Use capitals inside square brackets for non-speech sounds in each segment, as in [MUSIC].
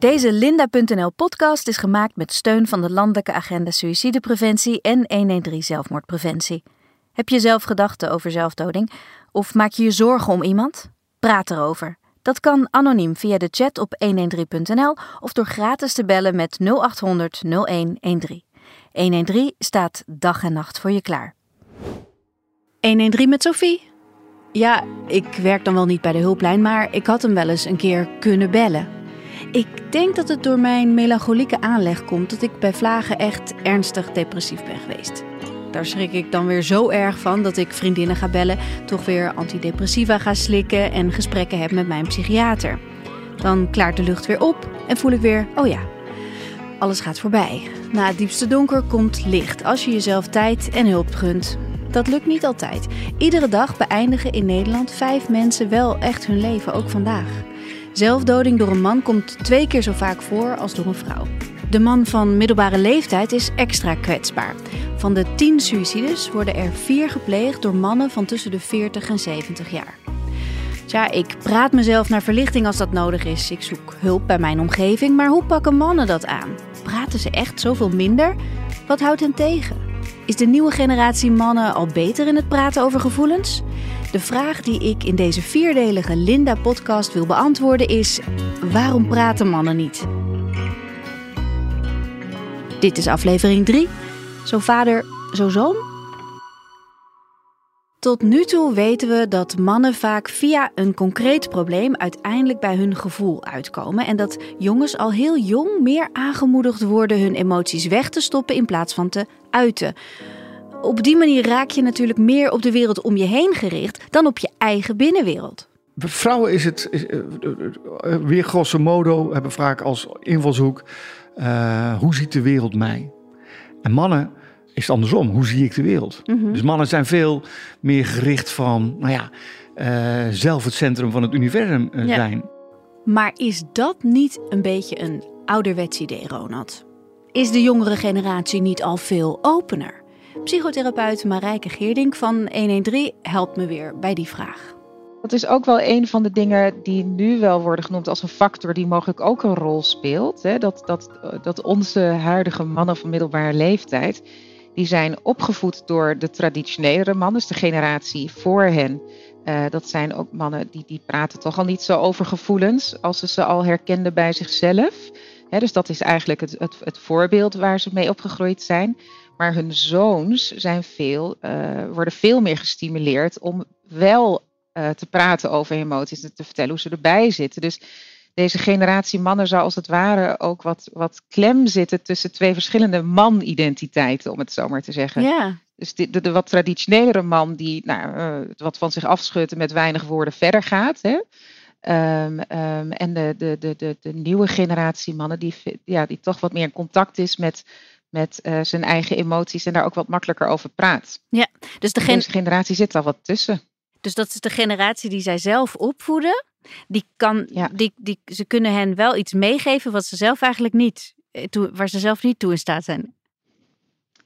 Deze Linda.nl podcast is gemaakt met steun van de Landelijke Agenda Suïcidepreventie en 113 Zelfmoordpreventie. Heb je zelf gedachten over zelfdoding? Of maak je je zorgen om iemand? Praat erover. Dat kan anoniem via de chat op 113.nl of door gratis te bellen met 0800 0113. 113 staat dag en nacht voor je klaar. 113 met Sophie? Ja, ik werk dan wel niet bij de hulplijn, maar ik had hem wel eens een keer kunnen bellen. Ik denk dat het door mijn melancholieke aanleg komt dat ik bij vlagen echt ernstig depressief ben geweest. Daar schrik ik dan weer zo erg van dat ik vriendinnen ga bellen, toch weer antidepressiva ga slikken en gesprekken heb met mijn psychiater. Dan klaart de lucht weer op en voel ik weer, oh ja, alles gaat voorbij. Na het diepste donker komt licht als je jezelf tijd en hulp gunt. Dat lukt niet altijd. Iedere dag beëindigen in Nederland vijf mensen wel echt hun leven, ook vandaag. Zelfdoding door een man komt twee keer zo vaak voor als door een vrouw. De man van middelbare leeftijd is extra kwetsbaar. Van de 10 suicides worden er 4 gepleegd door mannen van tussen de 40 en 70 jaar. Tja, ik praat mezelf naar verlichting als dat nodig is. Ik zoek hulp bij mijn omgeving, maar hoe pakken mannen dat aan? Praten ze echt zoveel minder? Wat houdt hen tegen? Is de nieuwe generatie mannen al beter in het praten over gevoelens? De vraag die ik in deze vierdelige Linda-podcast wil beantwoorden is: waarom praten mannen niet? Dit is aflevering 3. Zo vader, zo zoon? Tot nu toe weten we dat mannen vaak via een concreet probleem uiteindelijk bij hun gevoel uitkomen. En dat jongens al heel jong meer aangemoedigd worden hun emoties weg te stoppen in plaats van te uiten. Op die manier raak je natuurlijk meer op de wereld om je heen gericht dan op je eigen binnenwereld. Vrouwen is het, is, uh, weer grosso modo, hebben vaak als invalshoek, uh, hoe ziet de wereld mij? En mannen is het andersom, hoe zie ik de wereld? Mm -hmm. Dus mannen zijn veel meer gericht van, nou ja, uh, zelf het centrum van het universum ja. zijn. Maar is dat niet een beetje een ouderwets idee, Ronald? Is de jongere generatie niet al veel opener? Psychotherapeut Marijke Geerdink van 113 helpt me weer bij die vraag. Dat is ook wel een van de dingen die nu wel worden genoemd als een factor die mogelijk ook een rol speelt. Hè? Dat, dat, dat onze huidige mannen van middelbare leeftijd, die zijn opgevoed door de traditionele mannen, dus de generatie voor hen. Uh, dat zijn ook mannen die, die praten toch al niet zo over gevoelens als ze ze al herkenden bij zichzelf. Dus dat is eigenlijk het, het, het voorbeeld waar ze mee opgegroeid zijn. Maar hun zoons zijn veel, uh, worden veel meer gestimuleerd om wel uh, te praten over emoties en te vertellen hoe ze erbij zitten. Dus deze generatie mannen zou als het ware ook wat, wat klem zitten tussen twee verschillende man-identiteiten, om het zo maar te zeggen. Ja. Dus de, de, de wat traditionelere man die nou, uh, wat van zich afschudt en met weinig woorden verder gaat. Hè? Um, um, en de, de, de, de, de nieuwe generatie mannen die, ja, die toch wat meer in contact is met met uh, zijn eigen emoties en daar ook wat makkelijker over praat. Ja, dus de gen Deze generatie zit al wat tussen. Dus dat is de generatie die zij zelf opvoeden. Die kan, ja. die, die, ze kunnen hen wel iets meegeven wat ze zelf eigenlijk niet, toe, waar ze zelf niet toe in staat zijn.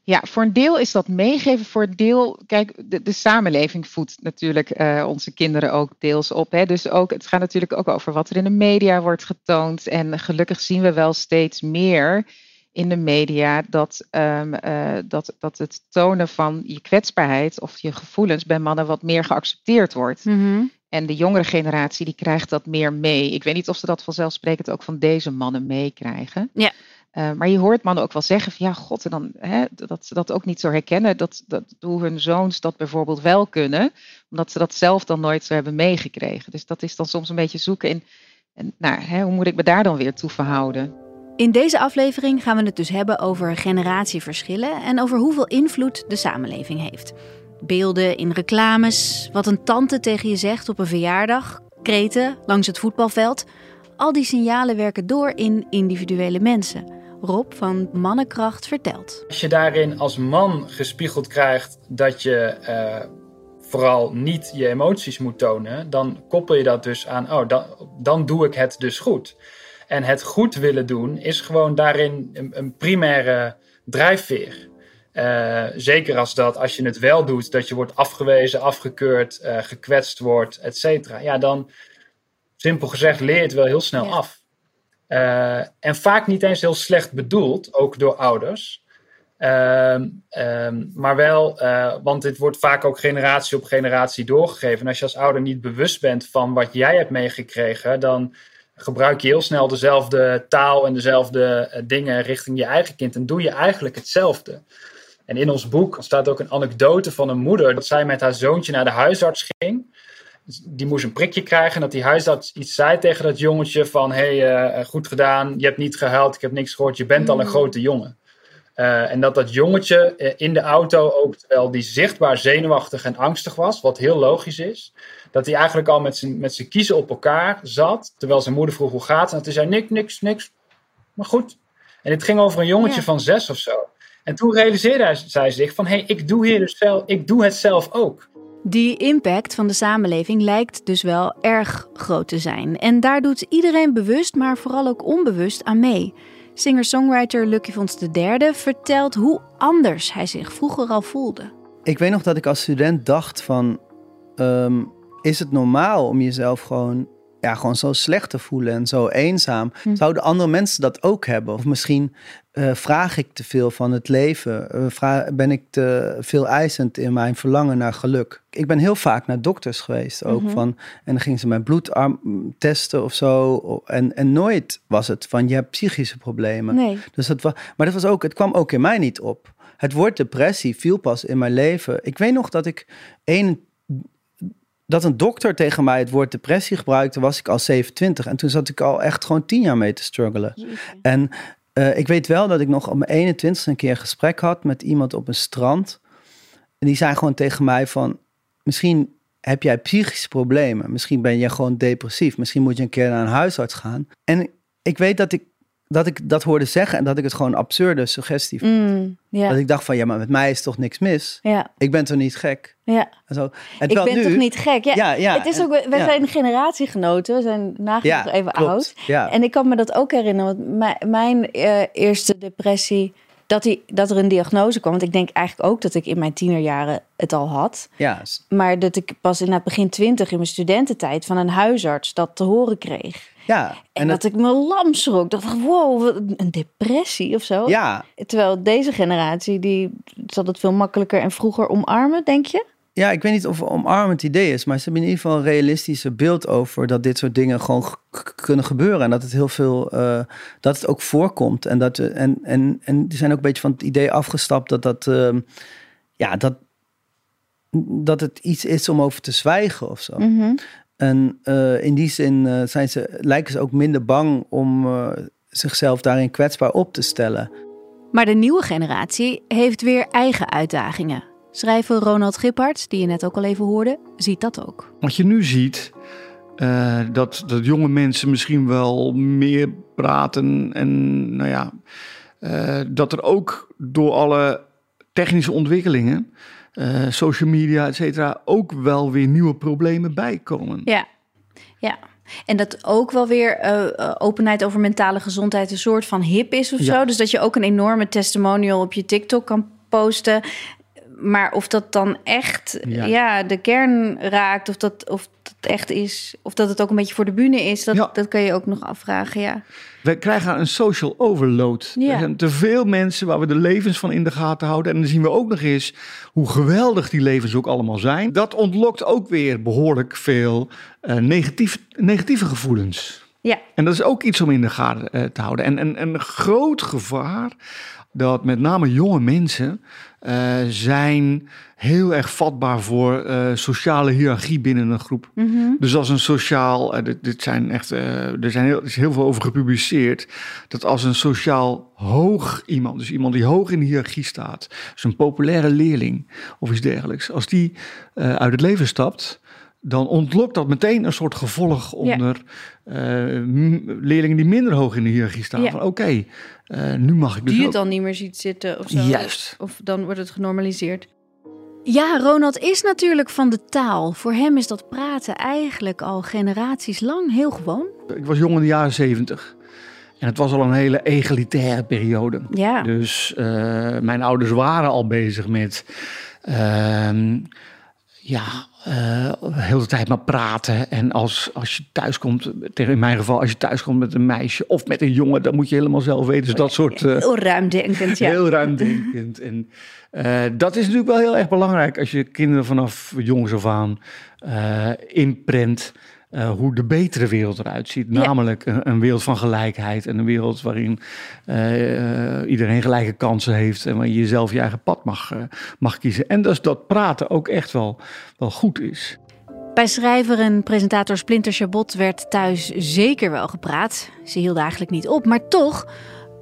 Ja, voor een deel is dat meegeven. Voor een deel, kijk, de, de samenleving voedt natuurlijk uh, onze kinderen ook deels op. Hè? Dus ook, het gaat natuurlijk ook over wat er in de media wordt getoond. En gelukkig zien we wel steeds meer in de media dat, um, uh, dat, dat het tonen van je kwetsbaarheid of je gevoelens bij mannen wat meer geaccepteerd wordt. Mm -hmm. En de jongere generatie die krijgt dat meer mee. Ik weet niet of ze dat vanzelfsprekend ook van deze mannen meekrijgen. Ja. Uh, maar je hoort mannen ook wel zeggen van ja, god, en dan hè, dat ze dat ook niet zo herkennen. Dat, dat hoe hun zoons dat bijvoorbeeld wel kunnen, omdat ze dat zelf dan nooit zo hebben meegekregen. Dus dat is dan soms een beetje zoeken in, en, nou, hè, hoe moet ik me daar dan weer toe verhouden? In deze aflevering gaan we het dus hebben over generatieverschillen en over hoeveel invloed de samenleving heeft. Beelden in reclames, wat een tante tegen je zegt op een verjaardag, kreten langs het voetbalveld. Al die signalen werken door in individuele mensen. Rob van Mannenkracht vertelt. Als je daarin als man gespiegeld krijgt dat je uh, vooral niet je emoties moet tonen, dan koppel je dat dus aan, oh, dan, dan doe ik het dus goed. En het goed willen doen is gewoon daarin een, een primaire drijfveer. Uh, zeker als dat, als je het wel doet, dat je wordt afgewezen, afgekeurd, uh, gekwetst wordt, et cetera. Ja, dan, simpel gezegd, leer je het wel heel snel ja. af. Eh, en vaak niet eens heel slecht bedoeld, ook door ouders. Ehm, ehm, maar wel, uh, want dit wordt vaak ook generatie op generatie doorgegeven. En als je als ouder niet bewust bent van wat jij hebt meegekregen, dan gebruik je heel snel dezelfde taal en dezelfde eh, dingen richting je eigen kind. En doe je eigenlijk hetzelfde. En in ons boek staat ook een anekdote van een moeder dat zij met haar zoontje naar de huisarts ging. Die moest een prikje krijgen en dat die huisarts iets zei tegen dat jongetje van hé, hey, uh, goed gedaan, je hebt niet gehuild, ik heb niks gehoord, je bent al een mm. grote jongen. Uh, en dat dat jongetje in de auto ook, terwijl die zichtbaar zenuwachtig en angstig was, wat heel logisch is, dat hij eigenlijk al met zijn, met zijn kiezen op elkaar zat, terwijl zijn moeder vroeg hoe gaat En dat hij zei niks, niks, niks, maar goed. En het ging over een jongetje van zes of zo. En toen realiseerde hij, zij zich van, hé, hey, ik doe hier dus zelf, ik doe het zelf ook. Die impact van de samenleving lijkt dus wel erg groot te zijn. En daar doet iedereen bewust, maar vooral ook onbewust aan mee. Singer-songwriter Lucky Fons III vertelt hoe anders hij zich vroeger al voelde. Ik weet nog dat ik als student dacht van... Ehm, is het normaal om jezelf gewoon, ja, gewoon zo slecht te voelen en zo eenzaam? Hm. Zouden andere mensen dat ook hebben? Of misschien uh, vraag ik te veel van het leven? Uh, vraag, ben ik te veel eisend in mijn verlangen naar geluk? Ik ben heel vaak naar dokters geweest ook. Mhm. van, en dan gingen ze mijn bloed testen of zo. En, en nooit was het van je hebt psychische problemen. Nee. Dus dat was, maar dat was ook, het kwam ook in mij niet op. Het woord depressie viel pas in mijn leven. Ik weet nog dat ik een, dat een dokter tegen mij het woord depressie gebruikte, was ik al 27. En toen zat ik al echt gewoon tien jaar mee te struggelen. En uh, ik weet wel dat ik nog op mijn 21ste een keer een gesprek had met iemand op een strand. En die zei gewoon tegen mij van, misschien heb jij psychische problemen. Misschien ben je gewoon depressief. Misschien moet je een keer naar een huisarts gaan. En ik weet dat ik dat ik dat hoorde zeggen en dat ik het gewoon absurde suggestie vond. Mm, Dat ik dacht van, ja, maar met mij is toch niks mis? Ja. Ik ben toch niet gek? Ja. En zo. En ik ben toch niet gek? Ja, ja, het is ook, wij zijn generatiegenoten, we zijn nagenoeg even oud. En ik kan me dat ook herinneren, want mijn, mijn uh, eerste depressie, dat, die, dat er een diagnose kwam. Want ik denk eigenlijk ook dat ik in mijn tienerjaren het al had. Ja. Maar dat ik pas in het begin twintig, in mijn studententijd, van een huisarts dat te horen kreeg. Ja, en, dat, ik me lam schrok. Dacht wow, een depressie of zo. Ja. Terwijl deze generatie, die zal het veel makkelijker en vroeger omarmen, denk je? Ja, ik weet niet of omarmend idee is, maar ze hebben in ieder geval een realistische beeld over dat dit soort dingen gewoon kunnen gebeuren. En dat het heel veel, uh, dat het ook voorkomt. En, dat, en, en, en die zijn ook een beetje van het idee afgestapt dat dat, uh, ja, dat, dat het iets is om over te zwijgen of zo. Mm en uh, in die zin zijn ze, lijken ze ook minder bang om zichzelf daarin kwetsbaar op te stellen. Maar de nieuwe generatie heeft weer eigen uitdagingen. Schrijver Ronald Gippard, die je net ook al even hoorde, ziet dat ook. Wat je nu ziet, dat, dat jonge mensen misschien wel meer praten en nou ja, dat er ook door alle technische ontwikkelingen uh, social media, et cetera, ook wel weer nieuwe problemen bijkomen. Ja, ja. En dat ook wel weer uh, openheid over mentale gezondheid een soort van hip is of zo. Dus dat je ook een enorme testimonial op je TikTok kan posten. Maar of dat dan echt ja. de kern raakt, of dat, of dat echt is, of dat het ook een beetje voor de bühne is, dat, dat kan je ook nog afvragen. Ja. We krijgen een social overload. Er zijn te veel mensen waar we de levens van in de gaten houden. En dan zien we ook nog eens hoe geweldig die levens ook allemaal zijn. Dat ontlokt ook weer behoorlijk veel uh, negatief, negatieve gevoelens. Ja. En dat is ook iets om in de gaten uh, te houden. En, en, en een groot gevaar dat met name jonge mensen uh, zijn heel erg vatbaar voor uh, sociale hiërarchie binnen een groep. Mm -hmm. Dus als een sociaal, uh, dit, dit, zijn echt, er, zijn heel, er is heel veel over gepubliceerd, dat als een sociaal hoog iemand, dus iemand die hoog in de hiërarchie staat, dus een populaire leerling of iets dergelijks, als die uit het leven stapt, dan ontlokt dat meteen een soort gevolg onder ja. uh, leerlingen die minder hoog in de hiërarchie staan. Ja. Van oké, okay, uh, nu mag ik dus Die ook... het dan niet meer ziet zitten of zo. Juist. Of dan wordt het genormaliseerd. Ja, Ronald is natuurlijk van de taal. Voor hem is dat praten eigenlijk al generaties lang heel gewoon. Ik was jong in de jaren zeventig. En het was al een hele egalitaire periode. Ja. Dus uh, mijn ouders waren al bezig met... Ja, uh, heel de tijd maar praten. En als, als je thuis komt, tegen in mijn geval, als je thuis komt met een meisje of met een jongen, dan moet je helemaal zelf weten. Dus dat soort. Uh, heel ruimdenkend, ja. Heel ruimdenkend. en uh, dat is natuurlijk wel heel erg belangrijk als je kinderen vanaf jongs af aan inprent. Uh, hoe de betere wereld eruit ziet. Namelijk een, een, wereld van gelijkheid en een wereld waarin uh, iedereen gelijke kansen heeft en waar je zelf je eigen pad mag, uh, mag kiezen. En dus dat praten ook echt wel, wel goed is. Bij schrijver en presentator Splinter Chabot werd thuis zeker wel gepraat. Ze hielden eigenlijk niet op, maar toch,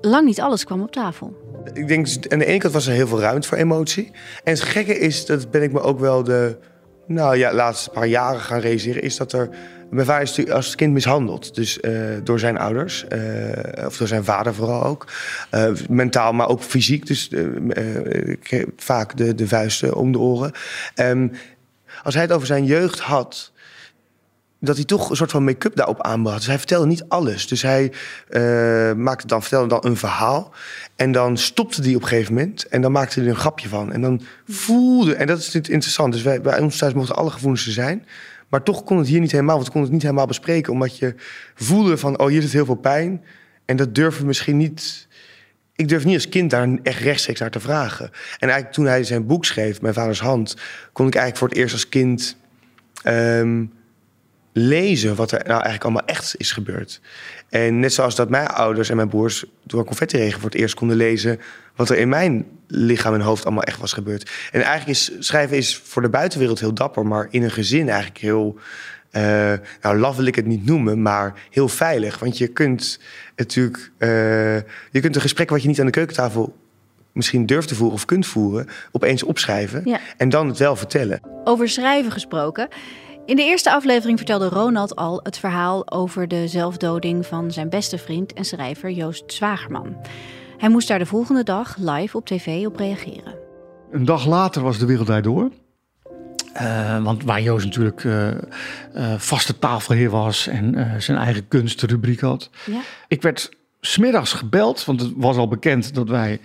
lang niet alles kwam op tafel. Ik denk, aan de ene kant was er heel veel ruimte voor emotie. En het gekke is, dat ben ik me ook wel de nou ja, laatste paar jaren gaan realiseren, is dat er mijn vader is als kind mishandeld. Dus uh, door zijn ouders. Uh, of door zijn vader vooral ook. Uh, mentaal, maar ook fysiek. Dus vaak de, de vuisten om de oren. Um, als hij het over zijn jeugd had dat hij toch een soort van make-up daarop aanbracht. Dus hij vertelde niet alles. Dus hij maakte dan, vertelde dan een verhaal. En dan stopte hij op een gegeven moment. En dan maakte hij er een grapje van. En dan voelde... En dat is interessant. Dus wij, bij ons thuis mochten alle gevoelens er zijn. Maar toch kon het hier niet helemaal, want we konden het niet helemaal bespreken. Omdat je voelde van, oh, hier zit heel veel pijn. En dat durven misschien niet... Ik durf niet als kind daar echt rechtstreeks naar te vragen. En eigenlijk toen hij zijn boek schreef, Mijn Vaders Hand... kon ik eigenlijk voor het eerst als kind... Um, lezen wat er nou eigenlijk allemaal echt is gebeurd. En net zoals dat mijn ouders en mijn broers door confetti-regen voor het eerst konden lezen wat er in mijn lichaam en hoofd allemaal echt was gebeurd. En eigenlijk is schrijven is voor de buitenwereld heel dapper, maar in een gezin eigenlijk heel. Uh, nou, laf wil ik het niet noemen, maar heel veilig. Want je kunt natuurlijk. Uh, je kunt een gesprek wat je niet aan de keukentafel misschien durft te voeren of kunt voeren, opeens opschrijven ja. en dan het wel vertellen. Over schrijven gesproken. In de eerste aflevering vertelde Ronald al het verhaal over de zelfdoding van zijn beste vriend en schrijver Joost Zwagerman. Hij moest daar de volgende dag live op tv op reageren. Een dag later was de wereld door. Uh, want waar Joost natuurlijk uh, uh, vaste tafelheer was en zijn eigen kunstrubriek had. Ja. Ik werd smiddags gebeld, want het was al bekend dat wij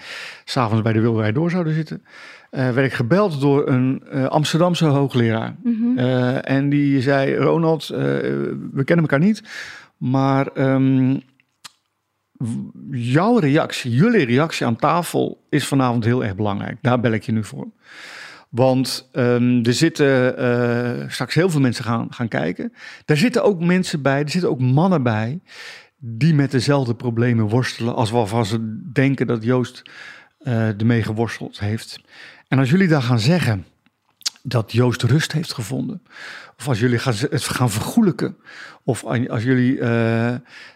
s'avonds bij de Wilderij door zouden zitten. Uh, werd ik gebeld door een uh, Amsterdamse hoogleraar. Mm uh, en die zei: Ronald, we kennen elkaar niet, maar um, jouw reactie, jullie reactie aan tafel is vanavond heel erg belangrijk. Daar bel ik je nu voor. Want um, er zitten straks heel veel mensen gaan, gaan kijken. Daar zitten ook mensen bij, er zitten ook mannen bij die met dezelfde problemen worstelen als waarvan ze denken dat Joost uh, ermee geworsteld heeft. En als jullie dan gaan zeggen dat Joost rust heeft gevonden, of als jullie gaan, het gaan vergoelijken, of als jullie uh,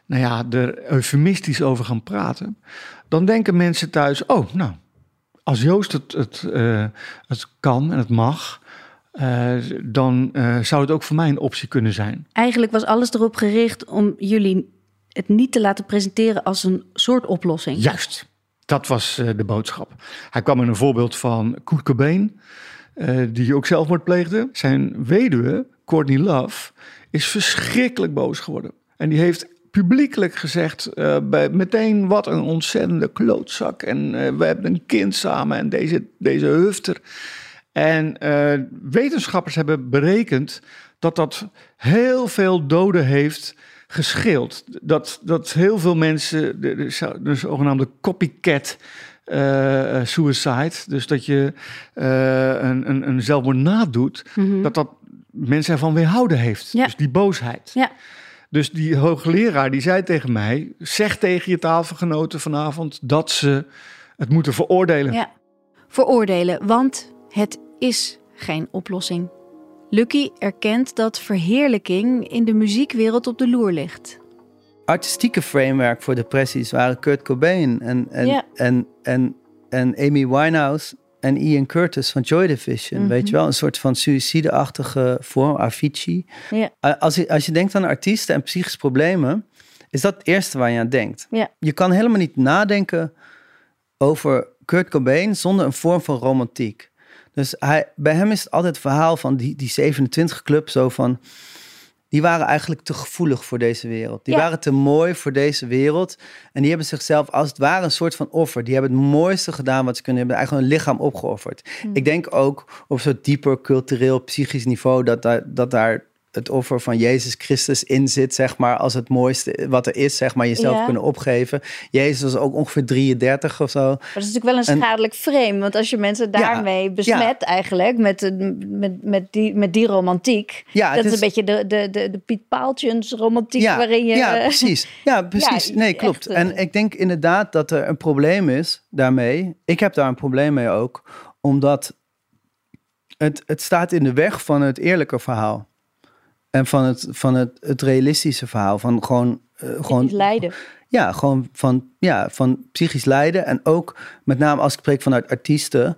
nou ja, er eufemistisch over gaan praten, dan denken mensen thuis: oh, nou, als Joost het, het, uh, het kan en het mag, uh, dan zou het ook voor mij een optie kunnen zijn. Eigenlijk was alles erop gericht om jullie het niet te laten presenteren als een soort oplossing. Juist, dat was uh, de boodschap. Hij kwam in een voorbeeld van Kurt Cobain, uh, die ook zelfmoord pleegde. Zijn weduwe, Courtney Love, is verschrikkelijk boos geworden. En die heeft publiekelijk gezegd, uh, bij, meteen wat een ontzettende klootzak. En we hebben een kind samen en deze, deze hufter. En wetenschappers hebben berekend dat dat heel veel doden heeft gescheeld. Dat, dat heel veel mensen, de, de, de zogenaamde copycat uh, suicide, dus dat je uh, een, een, een zelfmoord nadoet, mm dat dat mensen ervan weerhouden heeft. Ja. Dus die boosheid. Ja. Dus die hoogleraar die zei tegen mij: zeg tegen je tafelgenoten vanavond dat ze het moeten veroordelen. Ja, veroordelen, want het is geen oplossing. Lucky erkent dat verheerlijking in de muziekwereld op de loer ligt. Artistieke framework voor depressies waren Kurt Cobain en, en, en, en, en Amy Winehouse en Ian Curtis van Joy Division. Weet je wel, een soort van suïcideachtige vorm, Avicii. Ja. Als, je, als je denkt aan artiesten en psychische problemen, is dat het eerste waar je aan denkt. Ja. Je kan helemaal niet nadenken over Kurt Cobain zonder een vorm van romantiek. Dus hij, bij hem is het altijd het verhaal van die, die 27 club zo van... die waren eigenlijk te gevoelig voor deze wereld. Die Ja. waren te mooi voor deze wereld. En die hebben zichzelf als het ware een soort van offer. Die hebben het mooiste gedaan wat ze kunnen hebben. Eigenlijk hun lichaam opgeofferd. Hmm. Ik denk ook op zo'n dieper cultureel, psychisch niveau... dat daar, dat daar het offer van Jezus Christus in zit, zeg maar... als het mooiste wat er is, zeg maar, jezelf Ja. kunnen opgeven. Jezus was ook ongeveer 33 of zo. Maar dat is natuurlijk wel een En- schadelijk frame. Want als je mensen daarmee besmet eigenlijk, met, met, met, die, met die romantiek. Ja, dat is een beetje de, de, de, de Piet Paaltjens romantiek waarin je... Ja, precies. Ja, [LAUGHS] precies. Nee, klopt. echt, eh. En ik denk inderdaad dat er een probleem is daarmee. Ik heb daar een probleem mee ook. Omdat het, het staat in de weg van het eerlijke verhaal. En van het, van het, het realistische verhaal. Van gewoon... eh, gewoon lijden. ja, gewoon van, ja, van psychisch lijden. En ook met name als ik spreek vanuit artiesten,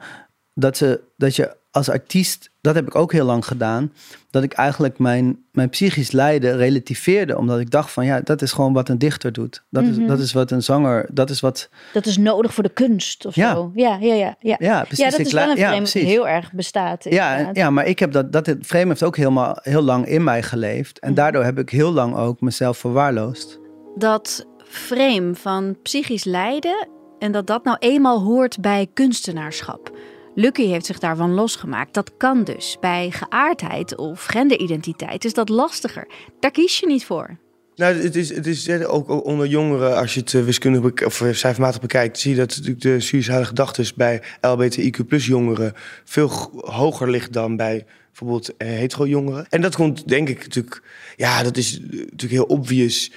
dat, ze, dat je als artiest, dat heb ik ook heel lang gedaan, dat ik eigenlijk mijn, mijn psychisch lijden relativeerde. Omdat ik dacht van ja, dat is gewoon wat een dichter doet. Dat, Mhm. is, dat is wat een zanger, dat is wat. Dat is nodig voor de kunst of Ja. zo. Ja, ja, ja. Ja, Ja, precies. ja dat Ik is wel een ja, frame dat heel erg bestaat. Ja, inderdaad. ja, maar ik heb dat, dat het frame heeft ook helemaal heel lang in mij geleefd. En Mhm. daardoor heb ik heel lang ook mezelf verwaarloosd. dat frame van psychisch lijden en dat dat nou eenmaal hoort bij kunstenaarschap. Lucky heeft zich daarvan losgemaakt. Dat kan dus. Bij geaardheid of genderidentiteit is dat lastiger. Daar kies je niet voor. Nou, het is, het is ook onder jongeren, als je het eh, wiskundig of eh, cijfermatig bekijkt, zie je dat natuurlijk de suïcidale gedachten bij LBTIQ jongeren veel hoger ligt dan bij bijvoorbeeld eh, hetero jongeren. En dat komt denk ik natuurlijk, ja, dat is natuurlijk heel obvious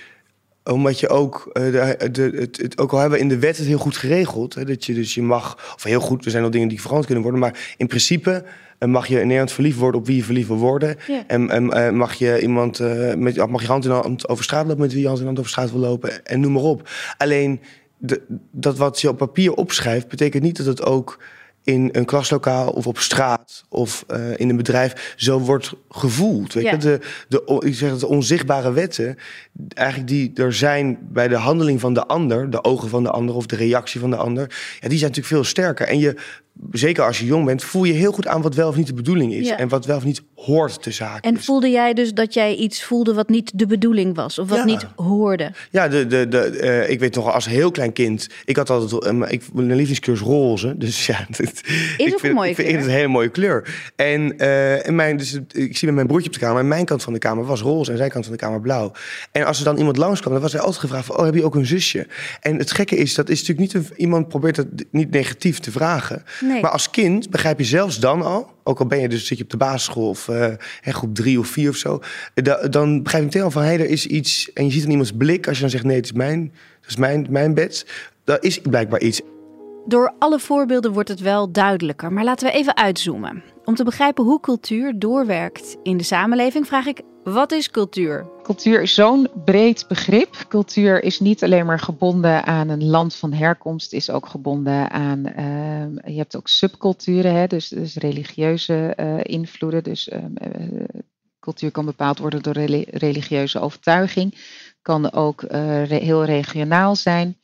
omdat je ook, eh, de, de, het, het, ook al hebben we in de wet het heel goed geregeld. Hè, dat je dus je mag, of heel goed, er zijn nog dingen die veranderd kunnen worden. Maar in principe eh, mag je in Nederland verliefd worden op wie je verliefd wil worden. En, en eh, mag je iemand eh, met mag je hand in hand over straat lopen met wie je hand in hand over straat wil lopen. En noem maar op. Alleen de, dat wat je op papier opschrijft, betekent niet dat het ook in een klaslokaal of op straat of eh, in een bedrijf zo wordt gevoeld. Weet Ja. De, de, ik zeg het, de onzichtbare wetten, eigenlijk die er zijn bij de handeling van de ander, de ogen van de ander of de reactie van de ander, ja, die zijn natuurlijk veel sterker. En je, zeker als je jong bent, voel je heel goed aan wat wel of niet de bedoeling is. Ja. En wat wel of niet hoort te zaken. En voelde jij dus dat jij iets voelde wat niet de bedoeling was of wat Ja. niet hoorde? Ja, de, de, de, eh, ik weet nog als heel klein kind. Ik had altijd een, ik, mijn lievelingskleur is roze. Dus ja, [LAUGHS] dit, ik een ik vind het een hele mooie kleur. En, eh, en mijn, dus, ik zie met mijn broertje op de kamer. En mijn kant van de kamer was roze en zijn kant van de kamer blauw. En als er dan iemand langskwam, dan was hij altijd gevraagd: van, Oh, heb je ook een zusje? En het gekke is, dat is natuurlijk niet een, iemand probeert het niet negatief te vragen. Nee. Maar als kind begrijp je zelfs dan al, ook al ben je dus zit je op de basisschool of eh, groep drie of vier of zo, da- dan begrijp je meteen al van hé, er is iets. En je ziet in iemands blik als je dan zegt nee, het is mijn, het is mijn, mijn bed. Dat is blijkbaar iets. Door alle voorbeelden wordt het wel duidelijker, maar laten we even uitzoomen. Om te begrijpen hoe cultuur doorwerkt in de samenleving, vraag ik: wat is cultuur? Cultuur is zo'n breed begrip. Cultuur is niet alleen maar gebonden aan een land van herkomst, is ook gebonden aan. ehm, je hebt ook subculturen, hè, dus, dus religieuze eh, invloeden. Dus ehm, eh, cultuur kan bepaald worden door reli- religieuze overtuiging, kan ook eh, heel regionaal zijn.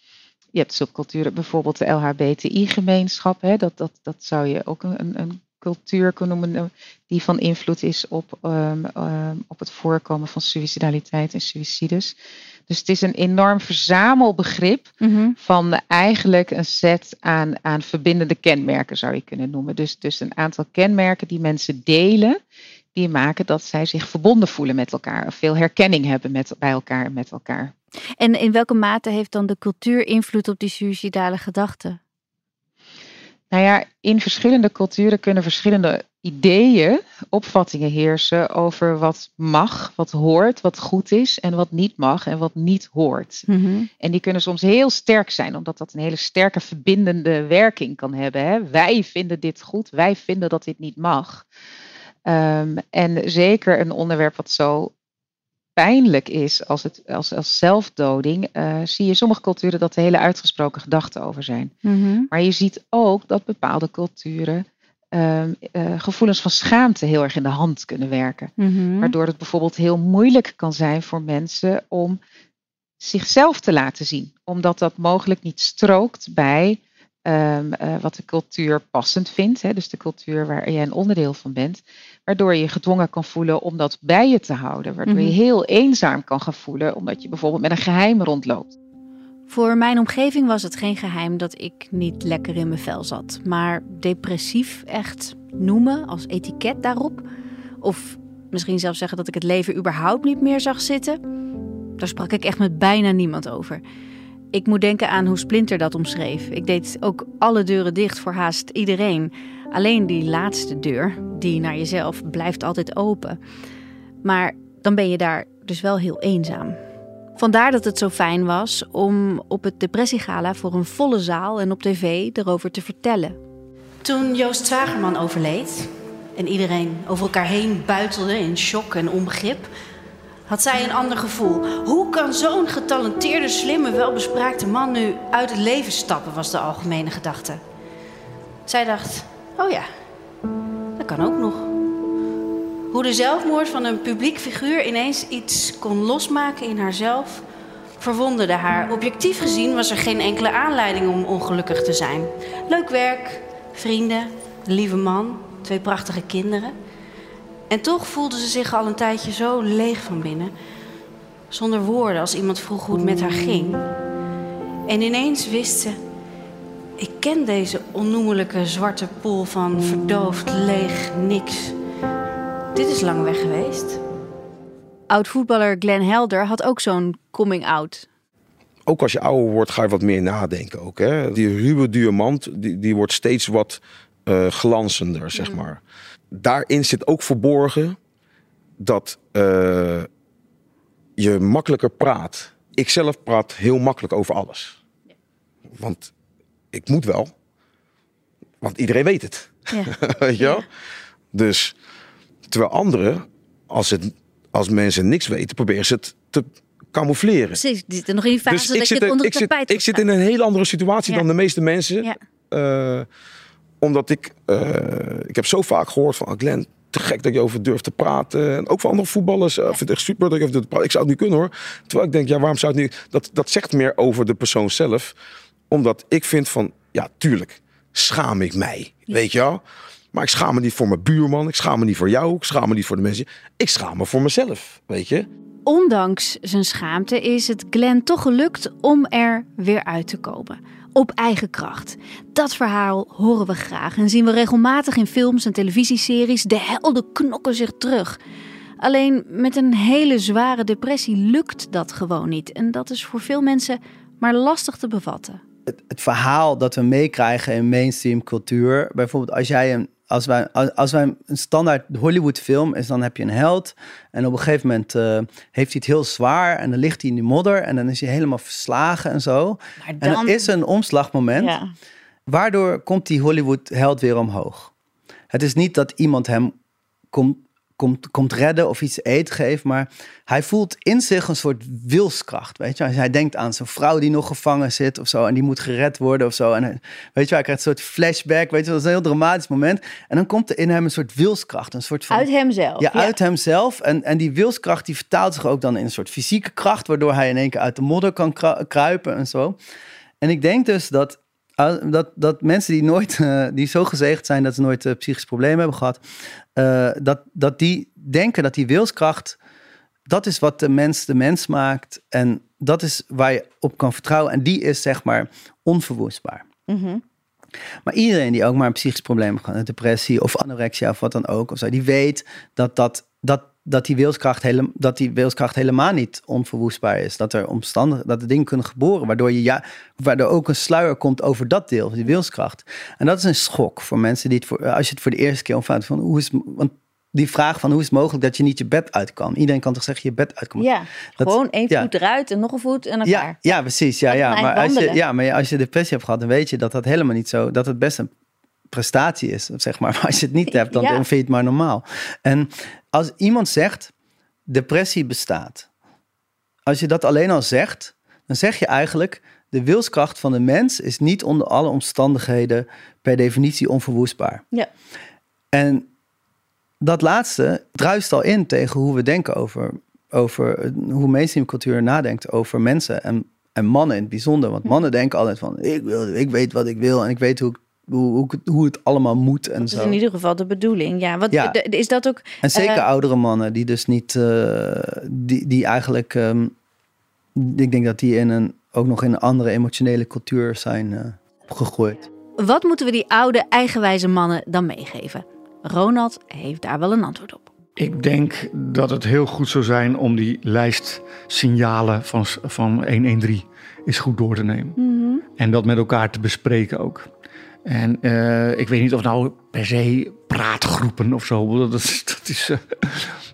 Je hebt subculturen, bijvoorbeeld de LHBTI-gemeenschap. Dat, dat, dat zou je ook een, een cultuur kunnen noemen eh, die van invloed is op, ehm, ehm, op het voorkomen van suicidaliteit en suicides. Dus het is een enorm verzamelbegrip van eigenlijk een set aan, aan verbindende kenmerken, zou je kunnen noemen. Dus, dus een aantal kenmerken die mensen delen, die maken dat zij zich verbonden voelen met elkaar. Of veel herkenning hebben met, bij elkaar en met elkaar. En in welke mate heeft dan de cultuur invloed op die suicidale gedachten? Nou ja, in verschillende culturen kunnen verschillende ideeën, opvattingen heersen over wat mag, wat hoort, wat goed is en wat niet mag en wat niet hoort. En die kunnen soms heel sterk zijn, omdat dat een hele sterke verbindende werking kan hebben. Hè? Wij vinden dit goed, wij vinden dat dit niet mag. Ehm, en zeker een onderwerp wat zo pijnlijk is als, het, als, als zelfdoding, eh, zie je in sommige culturen dat er hele uitgesproken gedachten over zijn. Maar je ziet ook dat bepaalde culturen ehm, eh, gevoelens van schaamte heel erg in de hand kunnen werken. Waardoor het bijvoorbeeld heel moeilijk kan zijn voor mensen om zichzelf te laten zien. Omdat dat mogelijk niet strookt bij ehm, eh, wat de cultuur passend vindt. Hè, dus de cultuur waar jij een onderdeel van bent. Waardoor je je gedwongen kan voelen om dat bij je te houden. Waardoor je Mhm. heel eenzaam kan gaan voelen omdat je bijvoorbeeld met een geheim rondloopt. Voor mijn omgeving was het geen geheim dat ik niet lekker in mijn vel zat. Maar depressief echt noemen als etiket daarop. Of misschien zelfs zeggen dat ik het leven überhaupt niet meer zag zitten. Daar sprak ik echt met bijna niemand over. Ik moet denken aan hoe Splinter dat omschreef. Ik deed ook alle deuren dicht voor haast iedereen. Alleen die laatste deur, die naar jezelf, blijft altijd open. Maar dan ben je daar dus wel heel eenzaam. Vandaar dat het zo fijn was om op het depressiegala voor een volle zaal en op tv erover te vertellen. Toen Joost Zwagerman overleed en iedereen over elkaar heen buitelde in shock en onbegrip, had zij een ander gevoel. Hoe kan zo'n getalenteerde, slimme, welbespraakte man nu uit het leven stappen, was de algemene gedachte. Zij dacht, oh ja, dat kan ook nog. Hoe de zelfmoord van een publiek figuur ineens iets kon losmaken in haarzelf, verwonderde haar. Objectief gezien was er geen enkele aanleiding om ongelukkig te zijn. Leuk werk, vrienden, lieve man, twee prachtige kinderen. En toch voelde ze zich al een tijdje zo leeg van binnen. Zonder woorden als iemand vroeg hoe het met haar ging. En ineens wist ze: ik ken deze onnoemelijke zwarte pool van verdoofd, leeg, niks. Dit is lang weg geweest. Oud-voetballer Glenn Helder had ook zo'n coming-out. ook als je ouder wordt, ga je wat meer nadenken ook. Hè? Die ruwe diamant, die, die wordt steeds wat eh, glanzender, zeg maar. Daarin zit ook verborgen dat eh, je makkelijker praat. Ik zelf praat heel makkelijk over alles. Want ik moet wel. Want iedereen weet het. Ja. [LAUGHS] je? Dus, terwijl anderen, als, het, als mensen niks weten, proberen ze het te camoufleren. Precies, die zitten nog in die fase Dus dat ik je zit, het onder ik, het zit, ik in een hele andere situatie dan de meeste mensen. Ja. Eh, omdat ik, eh, ik heb zo vaak gehoord van "Ah, Glenn, te gek dat je over durft te praten. En ook van andere voetballers. Ik vind het echt super dat je over durft te praten. Ik zou het niet kunnen hoor. Terwijl ik denk, ja, waarom zou het niet? Dat, dat zegt meer over de persoon zelf. Omdat ik vind van, ja, tuurlijk, schaam ik mij. Weet je wel? Maar ik schaam me niet voor mijn buurman. Ik schaam me niet voor jou. Ik schaam me niet voor de mensen. Ik schaam me voor mezelf. Weet je? Ondanks zijn schaamte is het Glenn toch gelukt om er weer uit te komen. Op eigen kracht. Dat verhaal horen we graag en zien we regelmatig in films en televisieseries. De helden knokken zich terug. Alleen met een hele zware depressie lukt dat gewoon niet. En dat is voor veel mensen maar lastig te bevatten. het, het verhaal dat we meekrijgen in mainstream cultuur. Bijvoorbeeld als jij een, als wij, als, wij een standaard Hollywood film is, dan heb je een held. En op een gegeven moment eh, heeft hij het heel zwaar en dan ligt hij in die modder en dan is hij helemaal verslagen en zo. Maar En dan is er een omslagmoment. Ja. Waardoor komt die Hollywood-held weer omhoog? Het is niet dat iemand hem komt, komt, komt redden of iets te eten geeft, maar hij voelt in zich een soort wilskracht. Weet je, hij denkt aan zijn vrouw die nog gevangen zit of zo en die moet gered worden of zo. En hij- weet je, hij krijgt een soort flashback. Weet je, dat is een heel dramatisch moment. En dan komt er in hem een soort wilskracht, een soort van Uit hemzelf. ja, uit hemzelf. En, en die wilskracht die vertaalt zich ook dan in een soort fysieke kracht, waardoor hij in één keer uit de modder kan kruipen en zo. En ik denk dus dat, dat, dat mensen die nooit, eh, die zo gezegend zijn dat ze nooit uh, psychische problemen hebben gehad, uh, dat, dat die denken dat die wilskracht, dat is wat de mens de mens maakt. En dat is waar je op kan vertrouwen. En die is zeg maar onverwoestbaar. Mhm. Maar iedereen die ook maar een psychisch probleem heeft een depressie of anorexia of wat dan ook, of zo, die weet dat, dat, dat, dat, die wilskracht hele, dat die wilskracht helemaal niet onverwoestbaar is. Dat er omstandig, dat er dingen kunnen geboren, waardoor, je ja, waardoor ook een sluier komt over dat deel, die wilskracht. En dat is een schok voor mensen die het voor, als je het voor de eerste keer omvaart, van hoe is, want die vraag van hoe is het mogelijk dat je niet je bed uit kan? Iedereen kan toch zeggen je bed uit kan. Ja, Dat- gewoon één ja. voet eruit en nog een voet en elkaar. Ja, ja, precies. Ja, ja. Maar, als je, ja, maar als je depressie hebt gehad, dan weet je dat dat helemaal niet zo, dat het best een prestatie is, zeg maar. [LAUGHS] Maar als je het niet hebt, dan, Ja. dan vind je het maar normaal. En als iemand zegt, depressie bestaat. Als je dat alleen al zegt, dan zeg je eigenlijk, de wilskracht van de mens is niet onder alle omstandigheden per definitie onverwoestbaar. Ja. En dat laatste druist al in tegen hoe we denken over, over hoe mainstream cultuur nadenkt over mensen en, En mannen in het bijzonder. Want mannen denken altijd van, ik, wil, ik weet wat ik wil en ik weet hoe, ik, hoe, hoe, het allemaal moet en Dat zo. is in ieder geval de bedoeling. Ja, wat, Ja. is dat ook... En zeker eh, oudere mannen die dus niet, eh, die, die eigenlijk, ehm, ik denk dat die in een, ook nog in een andere emotionele cultuur zijn eh, opgegroeid. Wat moeten we die oude, eigenwijze mannen dan meegeven? Ronald heeft daar wel een antwoord op. Ik denk dat het heel goed zou zijn om die lijst signalen van, van 113 eens goed door te nemen. En dat met elkaar te bespreken ook. En eh, ik weet niet of nou per se praatgroepen of zo. Dat is, dat is eh,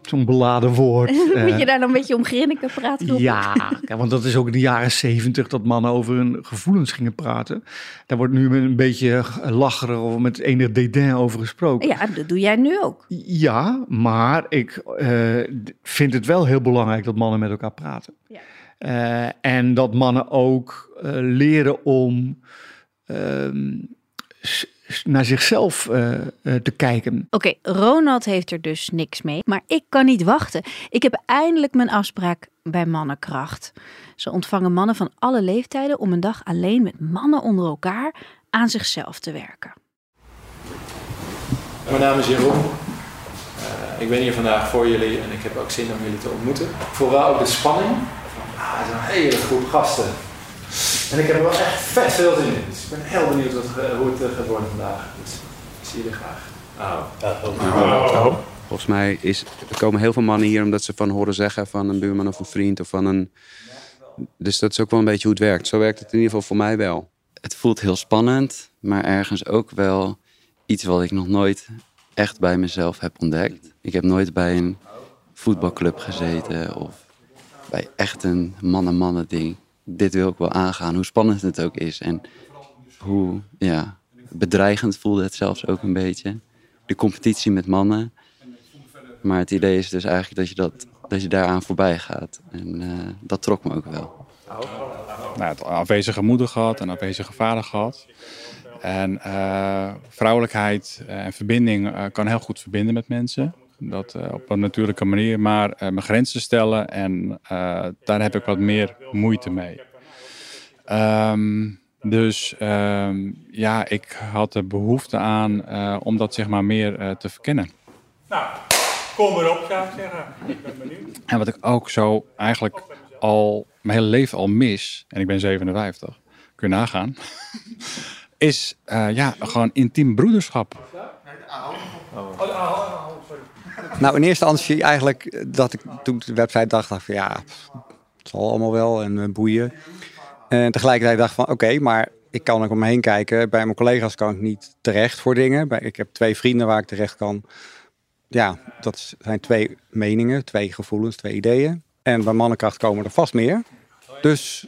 zo'n beladen woord. [LAUGHS] Moet Eh, je daar dan een beetje om grinniken praten? ja, want dat is ook in de jaren zeventig dat mannen over hun gevoelens gingen praten. Daar wordt nu met een beetje lacherig of met enig dédain over gesproken. Ja, dat doe jij nu ook. Ja, maar ik eh, vind het wel heel belangrijk dat mannen met elkaar praten. Ja. Eh, en dat mannen ook eh, leren om ehm, naar zichzelf eh, eh, te kijken. Oké, Ronald heeft er dus niks mee. Maar ik kan niet wachten. Ik heb eindelijk mijn afspraak bij Mannenkracht. Ze ontvangen mannen van alle leeftijden om een dag alleen met mannen onder elkaar aan zichzelf te werken. Mijn naam is Jeroen. Eh, ik ben hier vandaag voor jullie en ik heb ook zin om jullie te ontmoeten. Vooral ook de spanning. Ah, het is een hele groep gasten. En ik heb er wel echt vet veel zin in. Dus ik ben heel benieuwd wat, ge- hoe het eh, gaat worden vandaag. Dus ik zie jullie graag. Oh. Volgens mij is, er komen heel veel mannen hier omdat ze van horen zeggen van een buurman of een vriend of van een. Dus dat is ook wel een beetje hoe het werkt. Zo werkt het in ieder geval voor mij wel. Het voelt heel spannend, maar ergens ook wel iets wat ik nog nooit echt bij mezelf heb ontdekt. Ik heb nooit bij een voetbalclub gezeten of bij echt een mannen-mannen ding. Dit wil ik wel aangaan, hoe spannend het ook is. En hoe ja, bedreigend voelde het zelfs ook een beetje. De competitie met mannen. Maar het idee is dus eigenlijk dat je, dat, dat je daaraan voorbij gaat. En eh, dat trok me ook wel. nou, het afwezige moeder gehad en afwezige vader gehad. En eh, vrouwelijkheid eh, en verbinding kan heel goed verbinden met mensen. Dat eh, op een natuurlijke manier, maar eh, mijn grenzen stellen en eh, daar heb ik wat meer moeite mee. Ehm, dus ehm, ja, ik had de behoefte aan om dat zeg maar meer te verkennen. Nou, kom erop zou ik zeggen. Ik ben benieuwd. En wat ik ook zo eigenlijk al mijn hele leven al mis, en ik ben 57, kun je nagaan, [LAUGHS] is ja, gewoon intiem broederschap. Nou, in eerste instantie eigenlijk dat ik toen de website dacht, dacht van ja, het zal allemaal wel en eh, boeien. En tegelijkertijd dacht van oké, maar ik kan ook om me heen kijken. Bij mijn collega's kan ik niet terecht voor dingen. Ik heb twee vrienden waar ik terecht kan. Ja, dat zijn twee meningen, twee gevoelens, twee ideeën. En bij mannenkracht komen er vast meer. Dus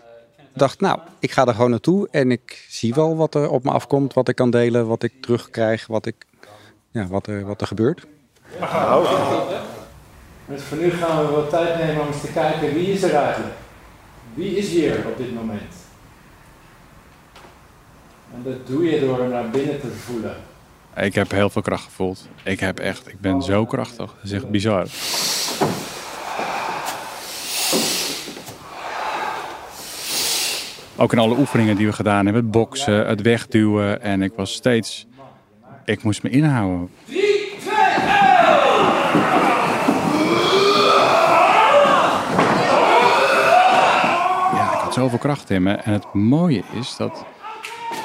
dacht, nou, ik ga er gewoon naartoe en ik zie wel wat er op me afkomt, wat ik kan delen, wat ik terugkrijg, wat, ik, ja, wat, er, wat er gebeurt. Dus voor nu gaan we wat tijd nemen om eens te kijken wie is er eigenlijk. Wie is hier op dit moment? En dat doe je door naar binnen te voelen. Ik heb heel veel kracht gevoeld. Ik heb echt, ik ben zo krachtig. Dat is echt bizar. Ook in alle oefeningen die we gedaan hebben, het boksen, het wegduwen. En ik was steeds, ik moest me inhouden. Zoveel kracht in me. En het mooie is dat,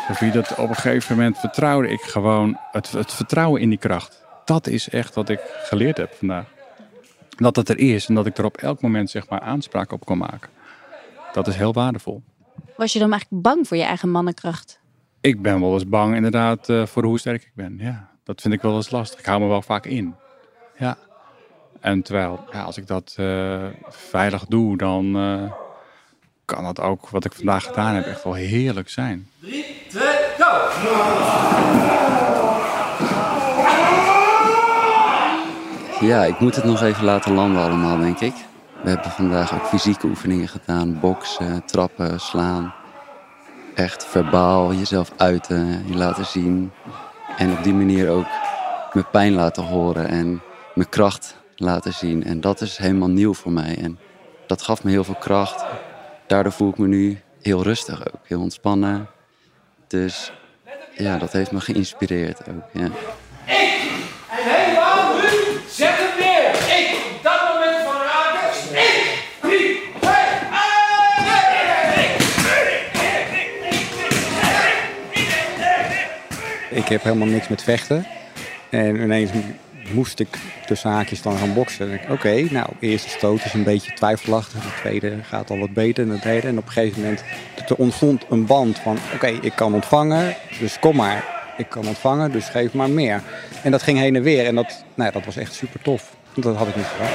of je dat op een gegeven moment vertrouwde ik gewoon het, het vertrouwen in die kracht. Dat is echt wat ik geleerd heb vandaag. Dat het er is en dat ik er op elk moment zeg maar aanspraak op kan maken. Dat is heel waardevol. Was je dan eigenlijk bang voor je eigen mannenkracht? Ik ben wel eens bang inderdaad eh, voor hoe sterk ik ben. Ja, dat vind ik wel eens lastig. Ik hou me wel vaak in. Ja. En terwijl, ja, als ik dat eh, veilig doe, dan eh, kan dat ook wat ik vandaag gedaan heb echt wel heerlijk zijn. 3, 2, go! Ja, ik moet het nog even laten landen allemaal, denk ik. We hebben vandaag ook fysieke oefeningen gedaan. Boksen, trappen, slaan. Echt verbaal jezelf uiten, je laten zien. En op die manier ook mijn pijn laten horen en mijn kracht laten zien. En dat is helemaal nieuw voor mij. En dat gaf me heel veel kracht. Daardoor voel ik me nu heel rustig ook, heel ontspannen. Dus ja, dat heeft me geïnspireerd ook. Ja. Ik! En helemaal nu, zet hem neer! Ik! Op dat moment van raken! Ik! Drie, twee, Ik heb helemaal niks met vechten. En ineens moest ik tussen haakjes dan gaan boksen. Oké, nou, de eerste stoot is een beetje twijfelachtig. De tweede gaat al wat beter. En de derde. En op een gegeven moment er ontstond een band van... Oké, ik kan ontvangen, dus kom maar. Ik kan ontvangen, dus geef maar meer. En dat ging heen en weer. En dat, nou, dat was echt super tof. Dat had ik niet verwacht.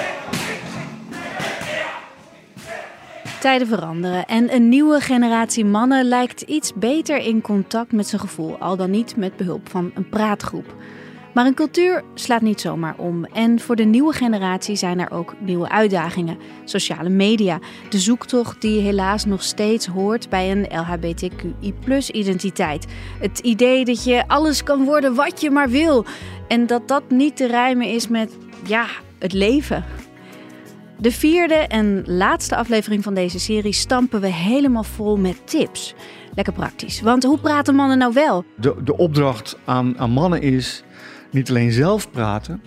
Tijden veranderen en een nieuwe generatie mannen lijkt iets beter in contact met zijn gevoel, al dan niet met behulp van een praatgroep. Maar een cultuur slaat niet zomaar om. En voor de nieuwe generatie zijn er ook nieuwe uitdagingen. Sociale media, de zoektocht die helaas nog steeds hoort bij een LHBTQI-identiteit. Het idee dat je alles kan worden wat je maar wil. En dat dat niet te rijmen is met, ja, het leven. De vierde en laatste aflevering van deze serie stampen we helemaal vol met tips. Lekker praktisch. Want hoe praten mannen nou wel? De, de opdracht aan, aan mannen is niet alleen zelf praten,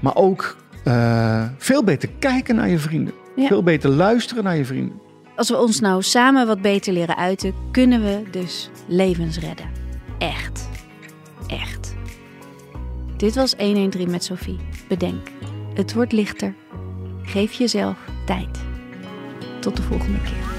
maar ook uh, veel beter kijken naar je vrienden. Ja. Veel beter luisteren naar je vrienden. Als we ons nou samen wat beter leren uiten, kunnen we dus levens redden. Echt. Echt. Dit was 113 met Sophie. Bedenk, het wordt lichter. Geef jezelf tijd. Tot de volgende keer.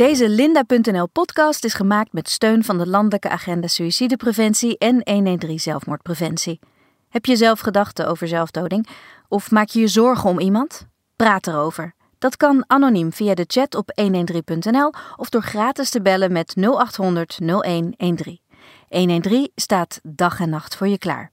Deze Linda.nl podcast is gemaakt met steun van de Landelijke Agenda Suïcidepreventie en 113 Zelfmoordpreventie. Heb je zelf gedachten over zelfdoding? Of maak je je zorgen om iemand? Praat erover. Dat kan anoniem via de chat op 113.nl of door gratis te bellen met 0800 0113. 113 staat dag en nacht voor je klaar.